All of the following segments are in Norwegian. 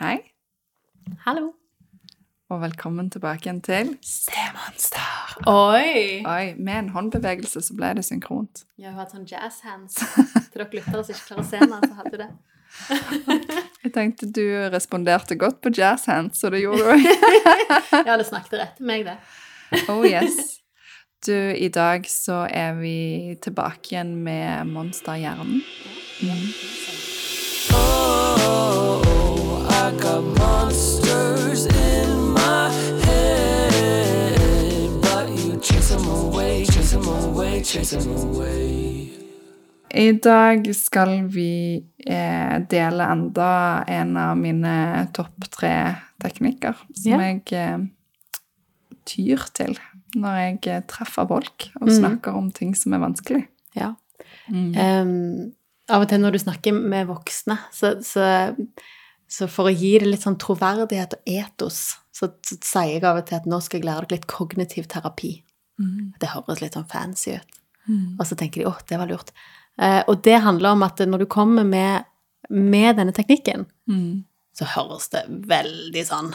Hei, Hallo. og velkommen tilbake igjen til Stemonster. Oi! Oi, med en håndbevegelse så ble det synkront. Jeg har hatt sånn jazz hands. Til dere lyttere som ikke klarer å se meg, så hadde du det. Jeg tenkte du responderte godt på jazz hands, så det gjorde du. Ja, det snakket rett til meg, det. Oh yes. Du, i dag så er vi tilbake igjen med Monsterhjernen. Oh, got monsters in my head, but you chase them away, chase them away, chase them away. I dag skal vi eh, dele enda en av mine topp tre teknikker som yeah. jeg eh, tyr til når jeg eh, treffer folk og Mm. snakker om ting som er vanskelig. Ja. Mm. Um, av og til når du snakker med voksne, så, så, så for å gi det litt sånn troverdighet og etos, så, så sier jeg av og til at nå skal jeg lære deg litt kognitiv terapi. Mm. Det høres litt sånn fancy ut. Mm. Og så tenker de å, det var lurt. Eh, og det handler om at når du kommer med, med denne teknikken, Mm. så høres det veldig sånn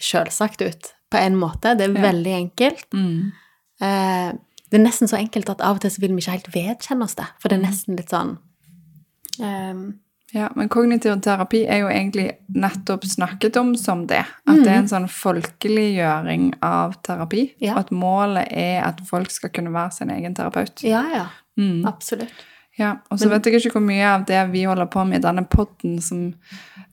selvsagt ut på en måte. Det er Ja. veldig enkelt. Mm. Eh, det er nesten så enkelt at av og til så vil vi ikke helt vedkjenne oss det. For det er nesten litt sånn ehm, Ja, men kognitiv terapi er jo egentlig nettopp snakket om som det. At det er en sånn folkeliggjøring av terapi. Ja. At målet er at folk skal kunne være sin egen terapeut. Ja, ja. Mm. Absolutt. Ja, og så vet jeg ikke hvor mye av det vi holder på med i denne poden, som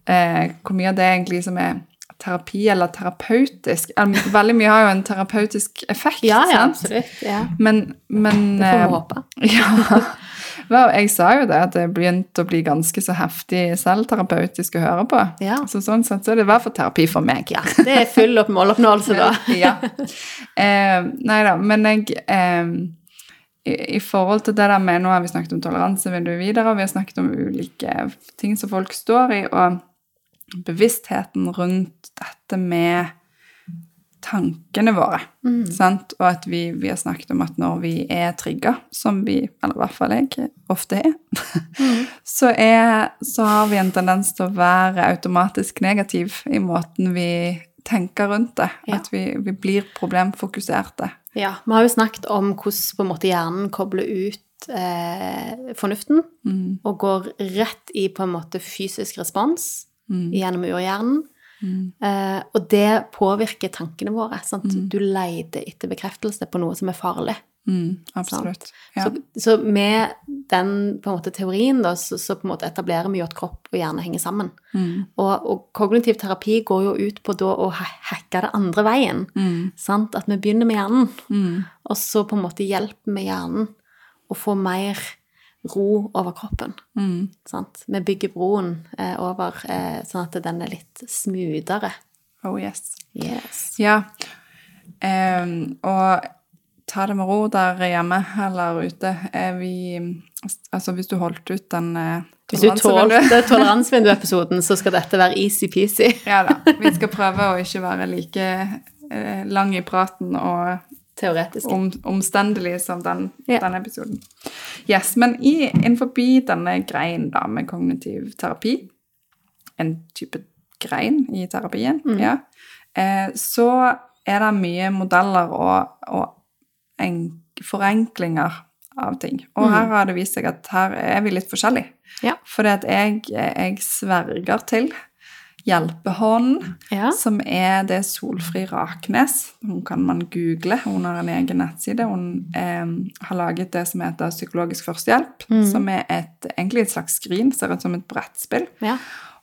eh, Hvor mye av det egentlig som er terapi eller terapeutisk. Eh, Veldig mye har jo en terapeutisk effekt, Ja, ja, sant? absolutt. Ja. Men, men Det får eh, vi håpe. Ja. Jeg sa jo det, at det begynte å bli ganske så heftig selvterapeutisk å høre på. Ja. Så sånn sett så er det i hvert fall terapi for meg. ja. Det er full opp måloppnåelse, da. ja. Eh, nei da, men jeg eh, i, I forhold til det der med Nå har vi snakket om toleransevindu videre, og vi har snakket om ulike ting som folk står i, og bevisstheten rundt dette med tankene våre. Sant? Og at vi, vi har snakket om at når vi er trigga, som vi, eller i hvert fall jeg, ofte er, så, er så har vi en tendens til å være automatisk negativ i måten vi tenker rundt det. Ja. At vi, vi blir problemfokuserte. Ja, Vi har jo snakket om hvordan måte hjernen kobler ut eh, fornuften Mm, og går rett i på en måte fysisk respons mm, gjennom urhjernen. Mm, Eh, og det påvirker tankene våre. Sant? Mm. Du leter etter bekreftelse på noe som er farlig. mm, absolutt. Ja. Så, så med den på en måte, teorien da, så, så på en måte etablerer vi jo at kropp og hjerne henger sammen. Mm, Og, og kognitiv terapi går jo ut på da å hacke det andre veien. mm, Sant? At vi begynner med hjernen, mm, og så på en måte hjelper vi hjernen å få mer ro over kroppen. mm. Sant? Vi bygger broen eh, over eh, sånn at den er litt smoothere. Oh yes. Yes. Ja. Um, og ta det med ro der hjemme eller ute. Vi Altså, hvis du holdt ut den eh, Hvis du tålte toleransevinduepisode-episoden, så skal dette være easy-peasy. Ja da. Vi skal prøve å ikke være like eh, lang i praten og Teoretisk. om, omstendelig som den, Ja. denne episoden. Yes, men i, innenfor denne greien da med kognitiv terapi, en type grein i terapien, Mm. ja, eh, så er det mye modeller og, og en, forenklinger av ting. Og Mm. her har det vist seg at her er vi litt forskjellige. Ja. At jeg, jeg sverger til hjelpehånden, Ja. som er det Solfri Raknes. Hun kan man google. Hun har en egen nettside. Hun eh, har laget det som heter Psykologisk førstehjelp, Mm. som er et, egentlig et slags skrin, ser ut som et brettspill. ja.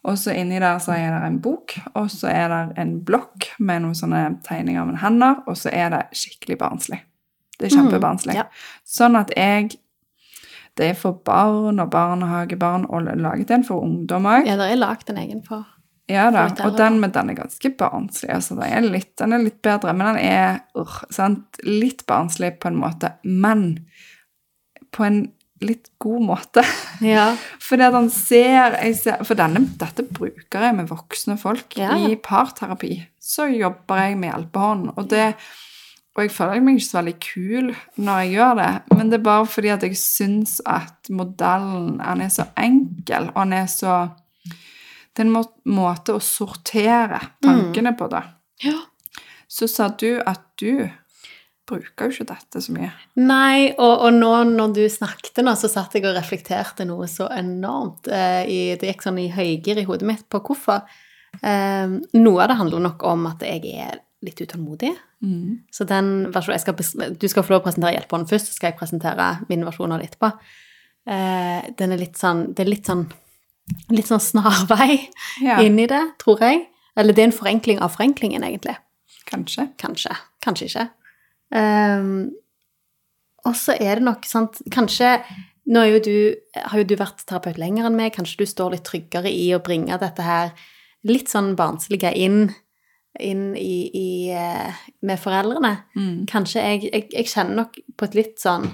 Og så inni der så er det en bok, og så er det en blokk med noen sånne tegninger med hender, og så er det skikkelig barnslig. Det er kjempebarnslig. Mm, ja. Sånn at jeg Det er for barn og barnehagebarn, og laget en for ungdom òg. ja, det er lagd en egen for Ja da, og den, men den er ganske barnslig. Altså, den, er litt, den er litt bedre, men den er uh, sant? litt barnslig på en måte. Men på en litt god måte. Ja. Fordi at han ser, ser For denne, dette bruker jeg med voksne folk. Ja. I parterapi så jobber jeg med hjelpehånd. Og, det, og jeg føler meg ikke så veldig kul når jeg gjør det, men det er bare fordi at jeg syns at modellen han er så enkel, og han er så det er en må måte å sortere tankene på, da. Ja. Så sa du at du bruker jo ikke dette så mye. Nei, og, og nå når du snakket nå, så satt jeg og reflekterte noe så enormt. Eh, i, det gikk sånn i høygir i hodet mitt på hvorfor. Eh, noe av det handler nok om at jeg er litt utålmodig. Så den versjonen skal, Du skal få lov å presentere hjelperen først, så skal jeg presentere min versjon av det etterpå. Eh, den er litt sånn Det er litt sånn litt sånn snarvei Ja, i det, tror jeg. Eller det er en forenkling av forenklingen, egentlig. kanskje. Kanskje. Kanskje ikke. Um, og så er det nok sant Kanskje Nå jo du, har jo du vært terapeut lenger enn meg. Kanskje du står litt tryggere i å bringe dette her litt sånn barnslige inn, inn i, i, eh, med foreldrene. Mm. Kanskje jeg, jeg, jeg kjenner nok på et litt sånn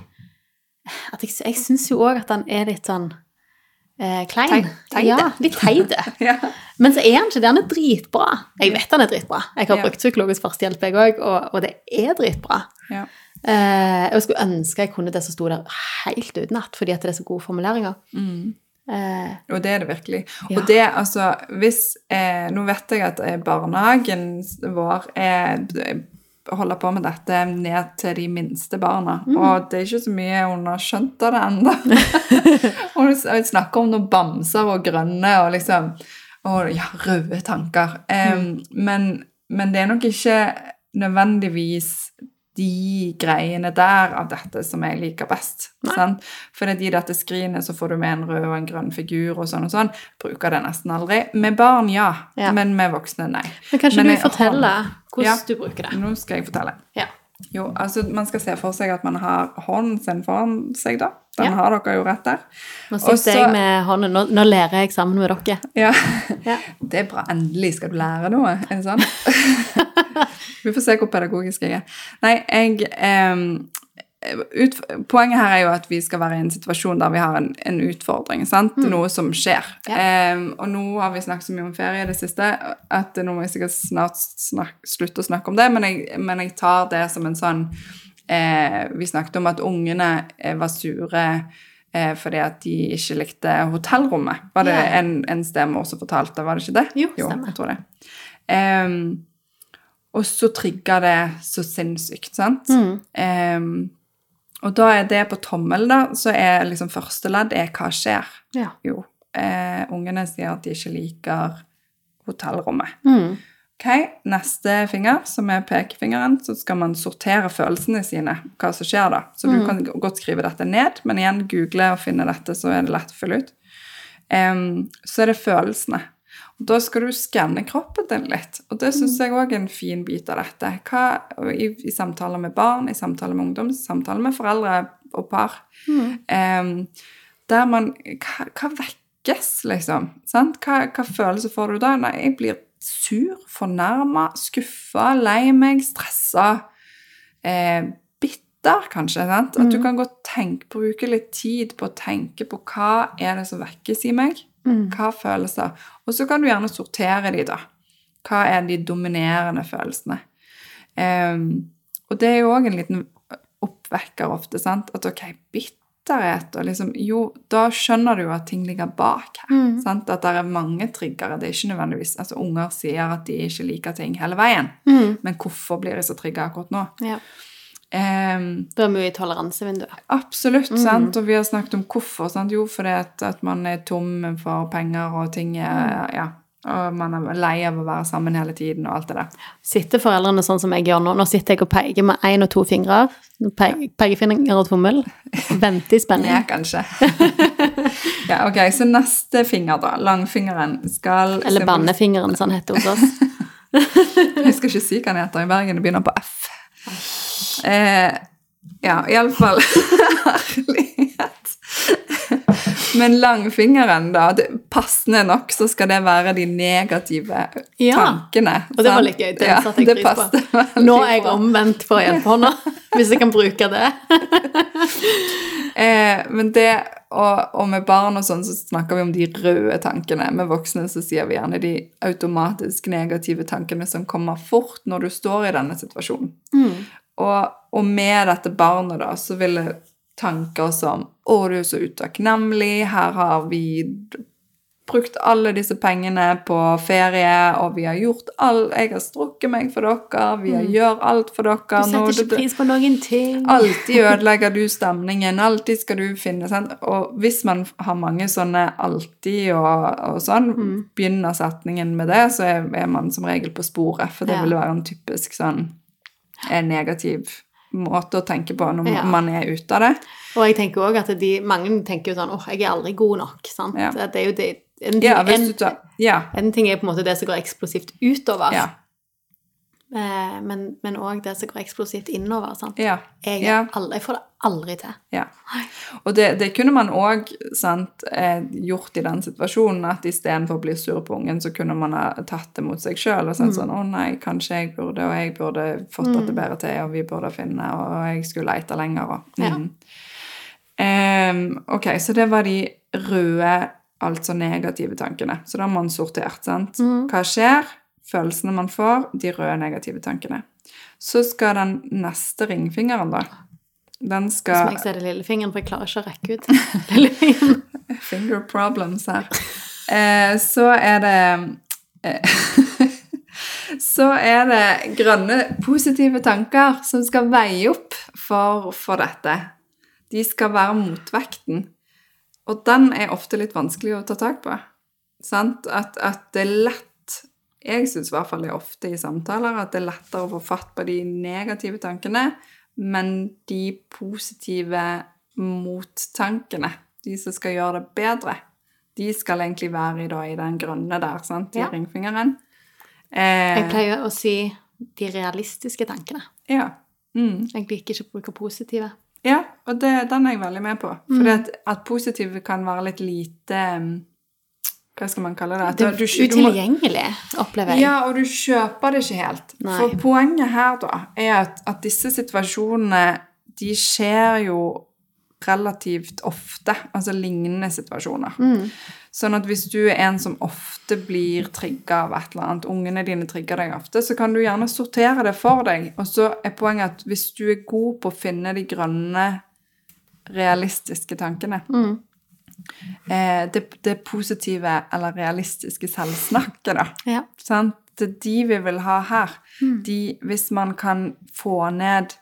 at Jeg, jeg syns jo òg at han er litt sånn eh, klein. Teide. Ja, litt teit. Ja. Men så er han ikke det. Han er dritbra. Jeg vet han er dritbra. Jeg har Ja. brukt psykologisk førstehjelp, jeg òg, og, og det er dritbra. Ja. Eh, jeg skulle ønske jeg kunne det som sto der helt utenat, fordi at det er så gode formuleringer. Mm. Eh, Og det er det virkelig. Ja. Og det, altså, hvis eh, Nå vet jeg at eh, barnehagen vår er, holder på med dette ned til de minste barna. Mm. Og det er ikke så mye hun har skjønt av det ennå. hun snakker om noen bamser og grønne og liksom Og ja, røde tanker. Um, Mm. men, men det er nok ikke nødvendigvis de greiene der av dette som jeg liker best. Sant? For i dette skrinet så får du med en rød og en grønn figur og sånn og sånn. Bruker det nesten aldri. Med barn, ja. Ja. Men med voksne, nei. men kanskje Men du forteller hvordan Ja. du bruker det? Nå skal jeg fortelle. Ja. Jo, altså man skal se for seg at man har hånden sin foran seg, da. Den Ja. har dere jo rett der. Nå sitter Også, jeg med hånden Nå, nå lærer jeg sammen med dere. Ja. Ja. Det er bra. Endelig skal du lære noe. Er det sånn? Vi får se hvor pedagogisk jeg er. Nei, jeg em, ut, Poenget her er jo at vi skal være i en situasjon der vi har en, en utfordring. sant? Noe som skjer. Mm. Ja. Em, og nå har vi snakket så mye om ferie i det siste at nå må jeg sikkert snart snak, slutte å snakke om det, men jeg, men jeg tar det som en sånn eh, Vi snakket om at ungene eh, var sure eh, fordi at de ikke likte hotellrommet. Var det Ja. en, en stemor som fortalte, var det ikke det? Jo, stemmer. jeg tror det. Um, og så trigger det så sinnssykt, sant? Mm. Em, og da er det på tommel, da, så er liksom første ledd er hva skjer? Ja. Jo, eh, ungene sier at de ikke liker hotellrommet. Mm. Ok, neste finger, som er pekefingeren, så skal man sortere følelsene sine, hva som skjer da. Så du kan godt skrive dette ned, men igjen, google og finne dette, så er det lett å fylle ut. Um, så er det følelsene. Og da skal du skanne kroppen din litt, og det synes jeg også er en fin bit av dette. Hva, i, I samtaler med barn, i samtaler med ungdom, i samtaler med foreldre og par. Em, der man, hva, hva vekkes, liksom? Sant? Hva, hva følelse får du da? Nei, jeg blir sur, fornærma, skuffa, lei meg, stressa. Eh, bitter, kanskje. Sant? At du kan godt tenke, bruke litt tid på å tenke på hva er det som vekkes i meg. Hva følelser? Og så kan du gjerne sortere de, da. Hva er de dominerende følelsene? Um, og det er jo òg en liten oppvekker ofte, sant? At ok, bitterhet og liksom Jo, da skjønner du jo at ting ligger bak her. Mm. Sant? At det er mange triggere. Det er ikke nødvendigvis Altså, unger sier at de ikke liker ting hele veien. Mm. Men hvorfor blir de så trigga akkurat nå? Ja. Em, Da er vi jo i toleransevinduet. Absolutt, Mm. sant? og vi har snakket om hvorfor. Sant? Jo, fordi at, at man er tom for penger, og ting er Mm. Ja. Og man er lei av å være sammen hele tiden, og alt det der. Sitter foreldrene sånn som jeg gjør nå? Nå sitter jeg og peker med én og to fingre. Pe pekefinger og tommel. Venter i spenning. Ja, kanskje. ja, ok, Så neste finger, da. Langfingeren skal Eller bannefingeren, som han heter hos oss. Jeg skal ikke si hva den heter i Bergen. Det begynner på F. Eh, ja, iallfall Herlighet. Men langfingeren, da. Det, passende nok så skal det være de negative Ja, tankene. Og det var litt gøy. Det Ja, satte jeg pris på. Nå er jeg omvendt for hjelpehånda, hvis jeg kan bruke det. Eh, men det, og, og med barn og sånn, så snakker vi om de røde tankene. Med voksne så sier vi gjerne de automatisk negative tankene som kommer fort når du står i denne situasjonen. Og, og med dette barnet da, så ville tanker som 'Å, du er så utakknemlig. Her har vi brukt alle disse pengene på ferie, og vi har gjort all Jeg har strukket meg for dere, vi har gjør alt for dere. Mm. Du setter ikke pris på noen ting. Alltid ødelegger du stemningen, alltid skal du finne sant? Og hvis man har mange sånne alltid og, og sånn, Mm. begynner setningen med det, så er, man som regel på sporet, for det Ja. vil være en typisk sånn negativ måte å tenke på når Ja. man er ute av det. Og jeg tenker også at de, mange tenker jo sånn åh, jeg er aldri god nok. sant? Ja. Det er jo det, en, ting, Ja, en, tar Ja. en ting er på en måte det som går eksplosivt utover, Ja. Eh, men òg det som går eksplosivt innover. sant? ja. Jeg, Ja. aldri, jeg får det aldri til. Ja. Og det, det kunne man òg eh, gjort i den situasjonen, at istedenfor å bli sur på ungen, så kunne man ha tatt det mot seg sjøl og sagt sånn 'Å nei, kanskje jeg burde, og jeg burde fått dette bedre til, og vi burde finne, og jeg skulle leite lenger', og mm. Em, Ok, så det var de røde, altså negative tankene. Så da har man sortert, sant. Hva skjer? Følelsene man får, de røde negative tankene. Så skal den neste ringfingeren, da Den skal Som jeg ser det lillefingeren, for jeg klarer ikke å rekke ut lillefingeren. Finger problems her. Eh, så er det eh, Så er det grønne, positive tanker som skal veie opp for, for dette. De skal være motvekten. Og den er ofte litt vanskelig å ta tak på. Sant? At, at det er lett Jeg syns i hvert fall det er ofte i samtaler at det er lettere å få fatt på de negative tankene, men de positive mottankene, de som skal gjøre det bedre, de skal egentlig være i, da, i den grønne der, sant? i Ja. ringfingeren. Jeg Eh, pleier å si de realistiske tankene. ja. Mm. Jeg liker ikke å bruke positive. Ja, og det, den er jeg veldig med på. For Mm. at, at positive kan være litt lite um, Hva skal man kalle det? Det er utilgjengelig, opplever jeg. Ja, og du kjøper det ikke helt. Nei. For poenget her da, er at, at disse situasjonene, de skjer jo relativt ofte, altså lignende situasjoner. Mm. Sånn at hvis du er en som ofte blir trigga av et eller annet, ungene dine trigger deg ofte, så kan du gjerne sortere det for deg. Og så er poenget at hvis du er god på å finne de grønne, realistiske tankene, Mm. Eh, det, det positive eller realistiske selvsnakket, da, Ja. Sant? Det er de vi vil ha her. De, hvis man kan få ned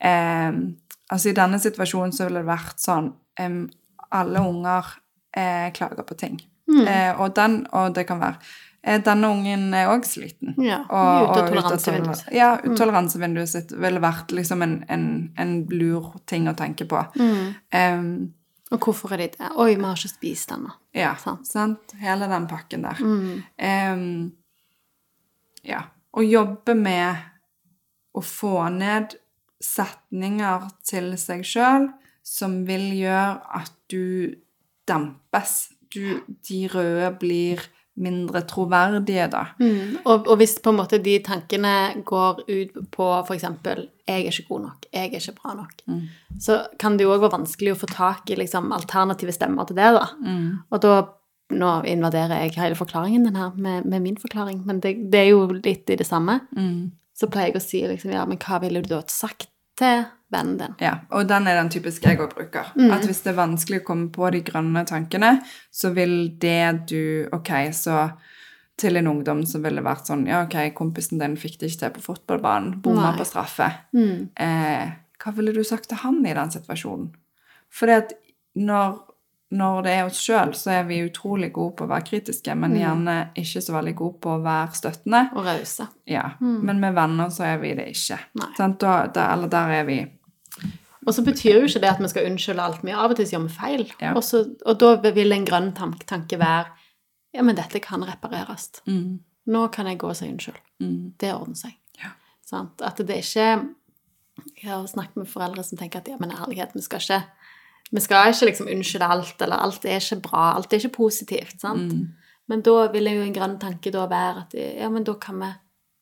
eh, Altså I denne situasjonen så ville det vært sånn eh, Alle unger eh, klager på ting. Eh, og, den, og det kan være eh, Denne ungen er òg sliten. Ja, Og- og toleransevinduet sitt. Ja, toleransevinduet sitt ville vært liksom en, en, en lur ting å tenke på. Mm. Em, Og hvorfor er de det? Oi, vi har ikke spist ennå. Ja, Sant. sant? Hele den pakken der. Mm. Um, ja. Å jobbe med å få ned setninger til seg sjøl som vil gjøre at du dempes. Du, de røde blir mindre troverdige, da. Mm. Og, og hvis på en måte de tankene går ut på f.eks.: Jeg er ikke god nok. Jeg er ikke bra nok. Mm. Så kan det jo òg være vanskelig å få tak i liksom, alternative stemmer til det, da. Mm. Og da Nå invaderer jeg hele forklaringen din her med, med min forklaring, men det, det er jo litt i det samme. Mm. Så pleier jeg å si liksom, ja, men hva ville du da sagt til vennen din? Ja, og den er den typiske jeg òg bruker. At hvis det er vanskelig å komme på de grønne tankene, så vil det du Ok, så til en ungdom så ville det vært sånn Ja, ok, kompisen din fikk det ikke til på fotballbanen. Bomma på straffe. Mm. Eh, hva ville du sagt til han i den situasjonen? For når, når det er oss sjøl, så er vi utrolig gode på å være kritiske, men gjerne ikke så veldig gode på å være støttende. Og rause. Ja, Men med venner så er vi det ikke. Nei. Da, da, eller der er vi Og så betyr jo ikke det at vi skal unnskylde alt vi Av og til gjør vi feil. Ja. Også, og da vil en grønn tank, tanke være Ja, men dette kan repareres. mm, Nå kan jeg gå og si unnskyld. mm, Det ordner seg. Ja. Sant? At det er ikke Jeg har snakket med foreldre som tenker at ja, men ærlighet, vi skal ikke vi skal ikke liksom unnskylde alt, eller alt er ikke bra, alt er ikke positivt. sant? mm. Men da vil jo en grønn tanke da være at ja, men da kan vi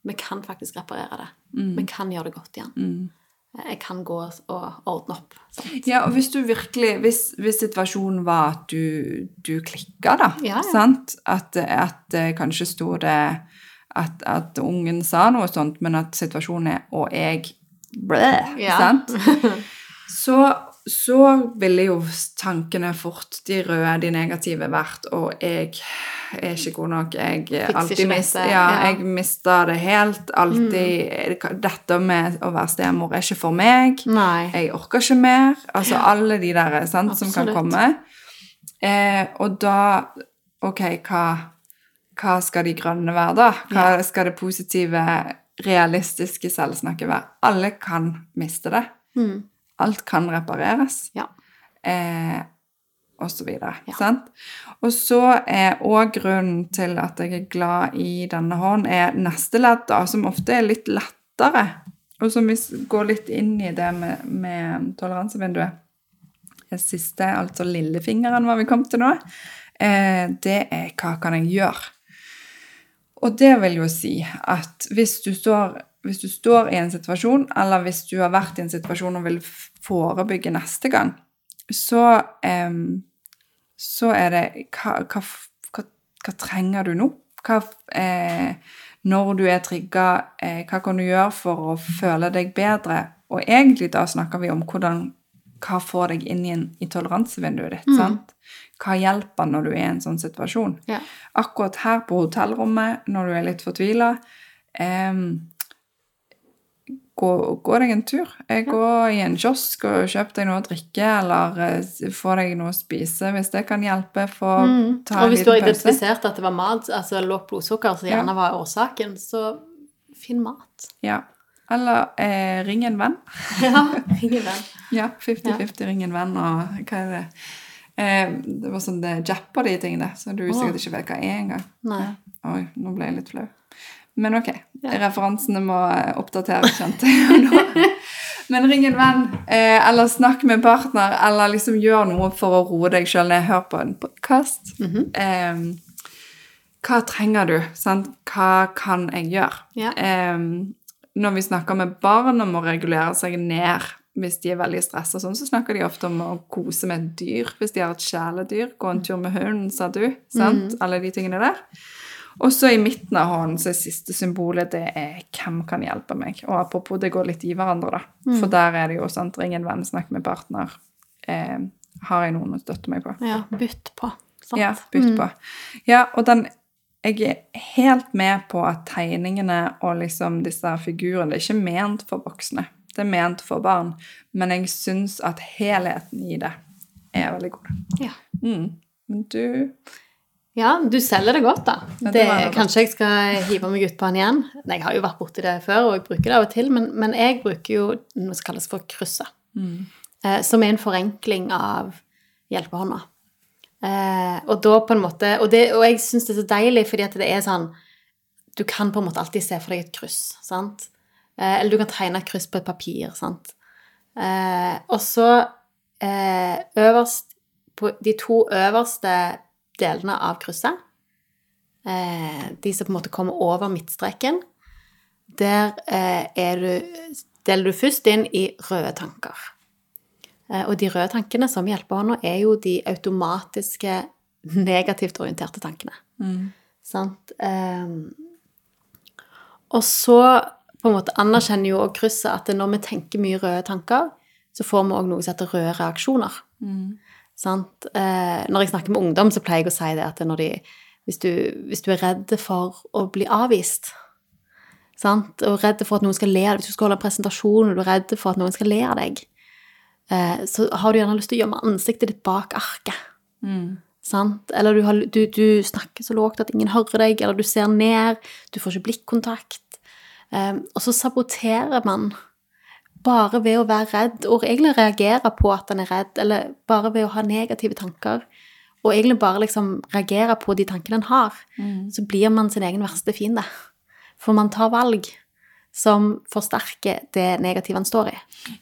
vi kan faktisk reparere det. Vi kan gjøre det godt igjen. Mm. Jeg kan gå og ordne opp. Sant? Ja, og hvis du virkelig Hvis, hvis situasjonen var at du, du klikka, da, Ja, ja. sant? At, at eh, kanskje sto det at, at ungen sa noe sånt, men at situasjonen er Og jeg Blæh! Ja. Sant? Så, så ville jo tankene fort, de røde, de negative, vært Og jeg er ikke god nok. Jeg alltid mist, ja, jeg mista det helt. Alltid Dette med å være stemor er ikke for meg. Nei. Jeg orker ikke mer. Altså alle de der sant, som kan komme. Eh, og da Ok, hva, hva skal de grønne være, da? Hva skal det positive, realistiske selvsnakket være? Alle kan miste det. Mm. Alt kan repareres. Ja. Eh, og så videre. Ja. Sant? Og så er òg grunnen til at jeg er glad i denne hånden, er neste ledd, da, som ofte er litt lettere. Og som vi går litt inn i det med, med toleransevinduet. Det siste, altså lillefingeren, var vi kom til nå, eh, det er hva kan jeg gjøre? Og det vil jo si at hvis du, står, hvis du står i en situasjon, eller hvis du har vært i en situasjon og vil forebygge neste gang, så, eh, så er det hva, hva, hva, hva trenger du nå? Hva, eh, når du er trigga, eh, hva kan du gjøre for å føle deg bedre? Og egentlig da snakker vi om hvordan, hva får deg inn i, en, i toleransevinduet ditt. sant? Hva hjelper når du er i en sånn situasjon? Ja. akkurat her på hotellrommet, når du er litt fortvila gå, gå deg en tur. Eh, Gå i en kiosk og kjøp deg noe å drikke, eller eh, få deg noe å spise, hvis det kan hjelpe. Få Mm. ta Og hvis du har identifisert at det var mat, altså lågt blodsukker, som Ja. gjerne var årsaken, så finn mat. Ja. Eller eh, ring en venn. Ja, ingen venn. Ja, 50-50 ring en venn, og hva er det? Eh, det var sånn det japper de tingene, så du sikkert ikke vet hva er engang. Oi, nå ble jeg litt flau. Men ok, referansene må eh, oppdateres, skjønte jeg. Men ring en venn, eh, eller snakk med en partner, eller liksom gjør noe for å roe deg sjøl ned. Hør på en podkast. Mhm. eh, hva trenger du? Sant? Hva kan jeg gjøre? Ja. Når vi snakker med barn om å regulere seg ned hvis de er veldig stressa, sånn, så snakker de ofte om å kose med et dyr. Hvis de har et kjæledyr, gå en tur med hunden, sa du. Sant? Alle de tingene der. Og så i midten av hånden så er siste symbolet det er 'hvem kan hjelpe meg'? Og apropos, det går litt i hverandre, da. For der er det jo sant, ring en venn, snakk med partner. Eh, har jeg noen å støtte meg på? Ja, bytt på. Sant? Ja, bytt på. Ja, og den Jeg er helt med på at tegningene og liksom disse figurene Det er ikke ment for voksne. Det er ment for barn. Men jeg syns at helheten i det er veldig god. Ja. Mm. Men du Ja, du selger det godt, da. Ja, det det, kanskje jeg skal hive meg ut på den igjen. Jeg har jo vært borti det før, og jeg bruker det av og til, men, men jeg bruker jo noe som kalles for krysset. Eh, som er en forenkling av hjelpehånda. Eh, og da på en måte Og, det, og jeg syns det er så deilig, fordi at det er sånn Du kan på en måte alltid se for deg et kryss, sant? Eh, eller du kan tegne et kryss på et papir, sant? Eh, og så eh, øverst på de to øverste delene av krysset, eh, de som på en måte kommer over midtstreken, der er du, deler du først inn i røde tanker. Eh, og de røde tankene som hjelpehånda er jo de automatiske negativt orienterte tankene. Sant? Eh, og så på en måte anerkjenner jo og krysset at når vi tenker mye røde tanker, så får vi òg noe som heter røde reaksjoner. Sant? Eh, når jeg snakker med ungdom, så pleier jeg å si det at de, hvis, du, hvis du er redd for å bli avvist, sant? og redd for at noen skal le av deg, hvis du skal holde en presentasjon og du er redd for at noen skal le av deg, eh, så har du gjerne lyst til å gjemme ansiktet ditt bak arket. Sant? Eller du, har, du, du snakker så lågt at ingen hører deg, eller du ser ned, du får ikke blikkontakt. Um, og så saboterer man bare ved å være redd, og egentlig reagere på at en er redd, eller bare ved å ha negative tanker, og egentlig bare liksom reagere på de tankene en har, så blir man sin egen verste fiende. For man tar valg som forsterker det negative en står i.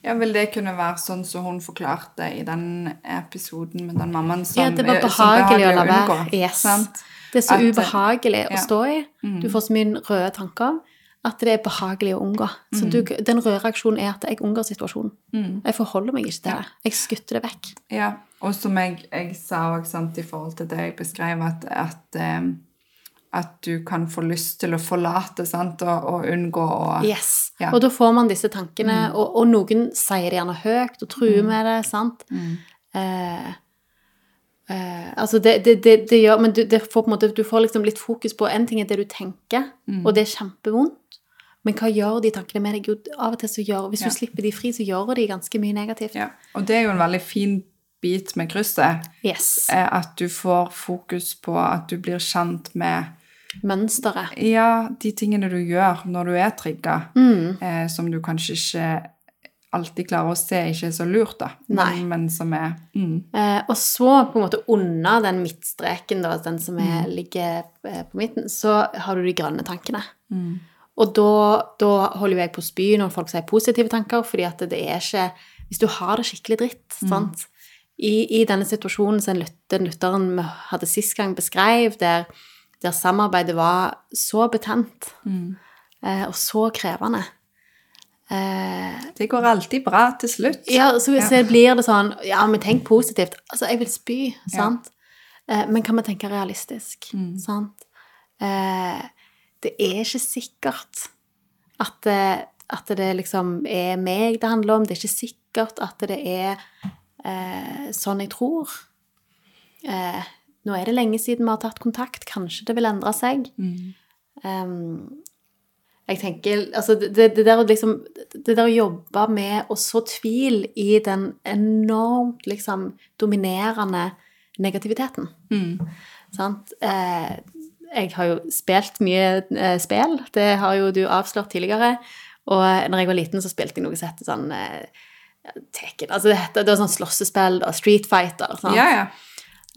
Ja, Vil det kunne være sånn som hun forklarte i den episoden med den mammaen som Ja, det var som behagelig å la være. Yes. sant? Det er så At- eh, ubehagelig ja. Mm. å stå i. Du får så mye røde tanker at det er behagelig å unngå. Så du, Mm. den røde reaksjonen er at jeg unngår situasjonen. Jeg forholder meg ikke til det. Jeg skutter det vekk. Ja, og som jeg, jeg sa òg, i forhold til det jeg beskrev, at, at, at du kan få lyst til å forlate sant? Og, og unngå å Yes. Ja. Og da får man disse tankene, og, og noen sier det gjerne høyt og truer med det, sant? Mm. Eh, Uh, altså det, det, det, det gjør Men du, får måte, du får liksom litt fokus på En ting er det du tenker, Mm. og det er kjempevondt. Men hva gjør de tankene med deg? Jo, av og til så gjør Hvis Ja. du slipper de fri, så gjør de ganske mye negativt. Ja. Og det er jo en veldig fin bit med krysset. Yes. er At du får fokus på at du blir kjent med Mønsteret. ja, de tingene du gjør når du er trigga, Mm. eh, som du kanskje ikke alltid klarer å se ikke er så lurt, da. Men, men som er mm, Eh, og så på en måte under den midtstreken, da, den som er, Mm. ligger eh, på midten, så har du de grønne tankene. mm, Og da, da holder jo jeg på å spy når folk sier positive tanker, fordi at det er ikke Hvis du har det skikkelig dritt, Mm. sant I, I denne situasjonen som den lytteren vi hadde sist gang beskrev, der, der samarbeidet var så betent mm. eh, og så krevende eh, Det går alltid bra til slutt. Ja, så, Ja. blir det sånn Ja, men tenk positivt. Altså, jeg vil spy, sant? Eh, men kan vi tenke realistisk? Mm. Sant? Eh, det er ikke sikkert at det, at det liksom er meg det handler om. Det er ikke sikkert at det er eh, sånn jeg tror. Eh, nå er det lenge siden vi har tatt kontakt. Kanskje det vil endre seg. Mm. Um, jeg tenker Altså, det, det, der, liksom, det der å jobbe med å så tvil i den enormt liksom dominerende negativiteten. Mm. Sant? Eh, jeg har jo spilt mye eh, spill. Det har jo du avslørt tidligere. Og når jeg var liten, så spilte jeg noe som heter sånn eh, Tekken Altså, det, heter, det var sånn slåssespill, og Street Fighter. Sant? Ja, ja.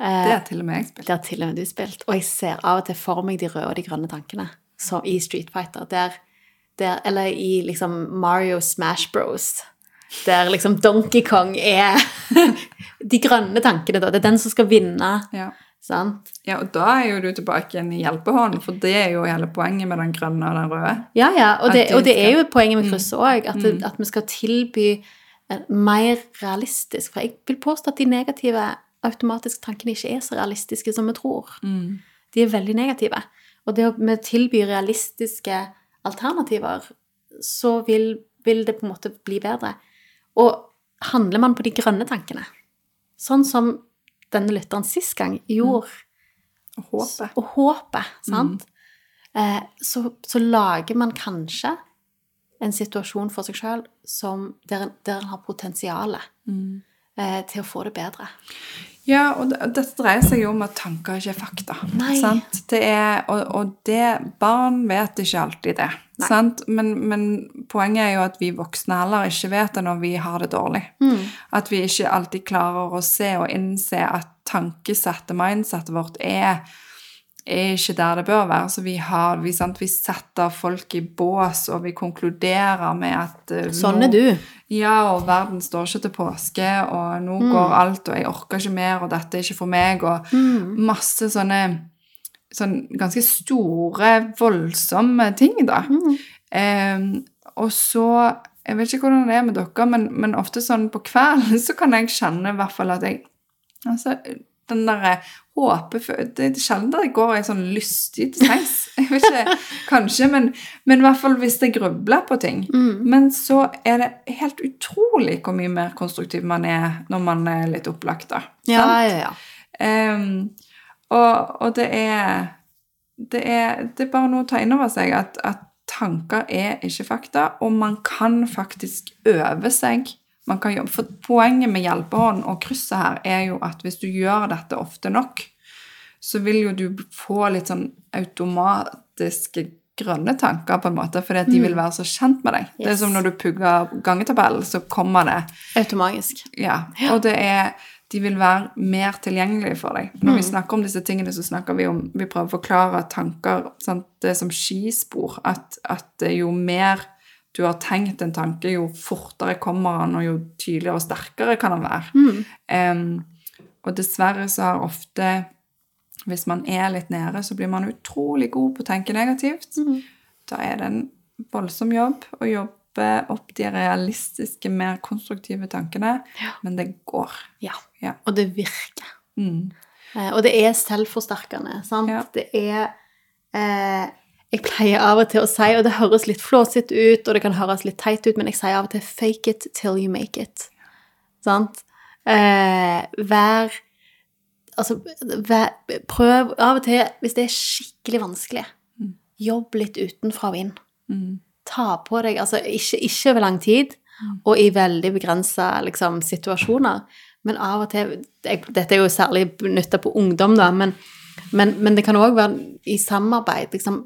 Eh, Det har til og med jeg spilt. det har til og med du spilt. Og jeg ser av og til for meg de røde og de grønne tankene som i Street Fighter. Der, der, eller i liksom Mario Smash Bros. Der liksom Donkey Kong er de grønne tankene, da. Det er den som skal vinne. Ja. Sant? ja, og da er jo du tilbake igjen i hjelpehånden, for det er jo hele poenget med den grønne og den røde. Ja, ja. Og det, og det er jo poenget med krysset òg. At, Mm. at vi skal tilby mer realistisk For jeg vil påstå at de negative automatiske tankene ikke er så realistiske som vi tror. Mm. De er veldig negative. Og det å tilby realistiske alternativer, så vil, vil det på en måte bli bedre. Og handler man på de grønne tankene, sånn som denne lytteren sist gang gjorde, Og håpet. og håpet, sant, eh, så, så lager man kanskje en situasjon for seg sjøl der, der en har potensialet. Mm. Eh, til å få det bedre. Ja, og det- dette dreier seg jo om at tanker ikke er fakta. Det er, og, og det, barn vet ikke alltid det. Sant? Men, men poenget er jo at vi voksne heller ikke vet det når vi har det dårlig. At vi ikke alltid klarer å se og innse at tankesettet, mindsettet vårt, er, er ikke der det bør være. Så vi, har, vi, sant? vi setter folk i bås, og vi konkluderer med at uh, Sånn er du. ja, og verden står ikke til påske, og nå Mm. går alt, og jeg orker ikke mer, og dette er ikke for meg, og Mm. masse sånne sånn ganske store, voldsomme ting, da. Mm. Um, og så Jeg vet ikke hvordan det er med dere, men, men ofte sånn på kvelden så kan jeg kjenne i hvert fall at jeg Altså, den derre håpet Det er sjelden jeg går i sånn lystig til sengs. Jeg vet ikke, kanskje, men, men i hvert fall hvis jeg grubler på ting. Mm. Men så er det helt utrolig hvor mye mer konstruktiv man er når man er litt opplagt, da. Ja, ja, ja. Um, og, og det er det er, det er bare noe å ta inn over seg at, at tanker er ikke fakta, og man kan faktisk øve seg. Man kan jobbe, for Poenget med hjelpehånd og krysset her er jo at hvis du gjør dette ofte nok, så vil jo du få litt sånn automatiske grønne tanker, på en måte, fordi at de vil være så kjent med deg. Det er som når du pugger gangetabellen, så kommer det Automagisk. ja, og det er de vil være mer tilgjengelige for deg. Når vi snakker om disse tingene, så snakker vi om Vi prøver å forklare tanker sant? Det er som skispor. At, at jo mer du har tenkt en tanke, jo fortere kommer han, og jo tydeligere og sterkere kan han være. Em, og dessverre så har ofte Hvis man er litt nede, så blir man utrolig god på å tenke negativt. Da er det en voldsom jobb å jobbe opp de realistiske, mer konstruktive tankene. Men det går. Ja. Ja. Og det virker. Mm. Eh, Og det er selvforsterkende. Sant? Ja. Det er eh, Jeg pleier av og til å si, og det høres litt flåsete ut, og det kan høres litt teit ut, men jeg sier av og til 'fake it till you make it'. Sant? Eh, vær Altså, vær, prøv av og til, hvis det er skikkelig vanskelig, jobb litt utenfra og inn. Mm. Ta på deg Altså, ikke, ikke over lang tid, og i veldig begrensa liksom, situasjoner, men av og til jeg, Dette er jo særlig benytta på ungdom, da, men, men, men det kan òg være i samarbeid. Liksom,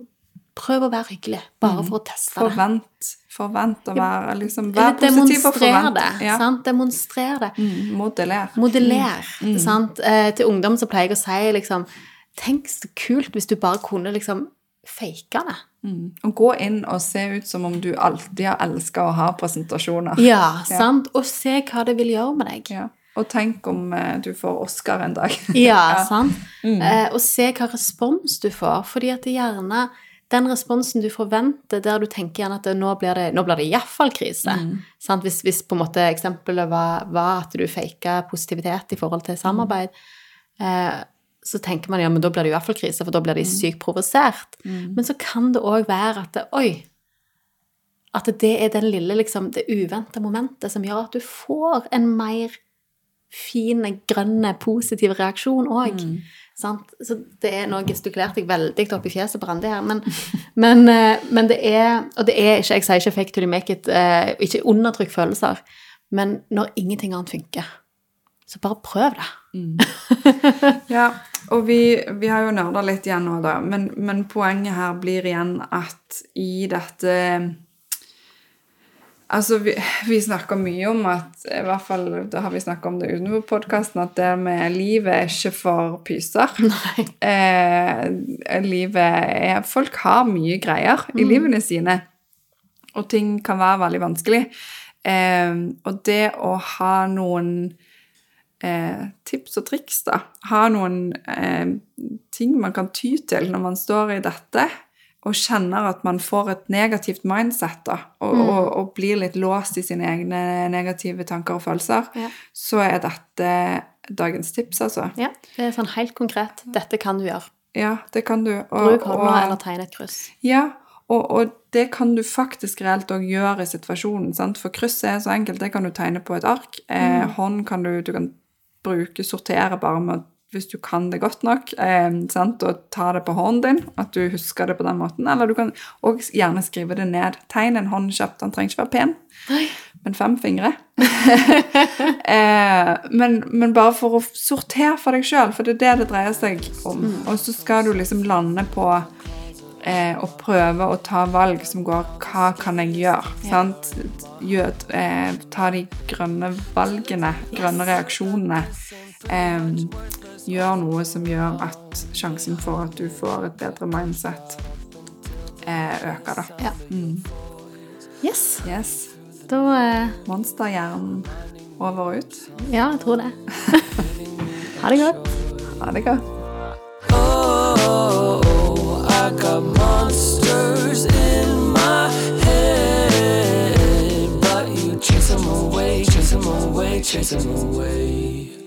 prøv å være hyggelig, bare for å teste det. Forvent. Forvent å være liksom, Vær positiv og forvent. det. Ja. Sant? Demonstrer det. Mm, modeller. Modeller. Mm. Sant? Eh, til ungdom så pleier jeg å si liksom Tenk så kult hvis du bare kunne liksom fake det. Mm. Og gå inn og se ut som om du alltid har elska å ha presentasjoner. Ja, sant? Og se hva det vil gjøre med deg. Ja. Og tenk om eh, du får Oscar en dag. Ja, sant? Mm. Eh, og se hva respons du får. Fordi at det gjerne den responsen du forventer, der du tenker gjerne at nå blir det, nå blir det iallfall krise. Mm. Sant? Hvis, hvis på en måte eksempelet var, var at du faka positivitet i forhold til samarbeid, eh, så tenker man ja, men da blir det iallfall krise, for da blir de sykt provosert. Mm. Men så kan det òg være at det, oi At det er den lille, liksom, det uventa momentet som gjør at du får en mer fin, grønne, positive reaksjon òg. Mm. Så det er, Nå gestikulerte jeg veldig opp i fjeset på Randi her, men, men, eh, men det er Og det er ikke, jeg sier ikke fake till you make it, eh, ikke undertrykk følelser, men når ingenting annet funker, så bare prøv det. Ja, og vi, vi har jo nerda litt igjen nå, da. Men, men poenget her blir igjen at i dette Altså, vi, vi snakker mye om at I hvert fall da har vi snakka om det utenfor podkasten, at det med livet er ikke for pyser. Eh, livet er Folk har mye greier i livene sine, og ting kan være veldig vanskelig. Eh, og det å ha noen eh, tips og triks, da. Ha noen eh, ting man kan ty til når man står i dette, og kjenner at man får et negativt mindset, da, og, og, og blir litt låst i sine egne negative tanker og følelser, Ja. så er dette dagens tips, altså. Ja, det er sånn helt konkret. Dette kan du gjøre. Ja, det kan du. Og, Bruk hånda eller tegn et kryss. Ja, og, og det kan du faktisk reelt òg gjøre i situasjonen. Sant? For krysset er så enkelt. Det kan du tegne på et ark. Eh, hånd kan du, du kan bruke, sortere bare med at hvis du kan det godt nok, eh, sant? og ta det på hånden din, at du husker det på den måten. Eller du kan òg gjerne skrive det ned. Tegn en hånd kjapt. Den trenger ikke være pen, Oi. men fem fingre. eh, men, men bare for å sortere for deg sjøl, for det er det det dreier seg om. Og så skal du liksom lande på eh, å prøve å ta valg som går Hva kan jeg gjøre? Sant? Gjør, eh, ta de grønne valgene, grønne reaksjonene. Eh, gjør noe som gjør at sjansen for at du får et bedre mindset, eh, øker, da. Ja. Yes. Yes. Da eh, Monsterhjernen over og ut. Ja, jeg tror det. ha det godt. Ha det godt. Oh, I got monsters in my head, but you chase them away, chase them away, chase them away.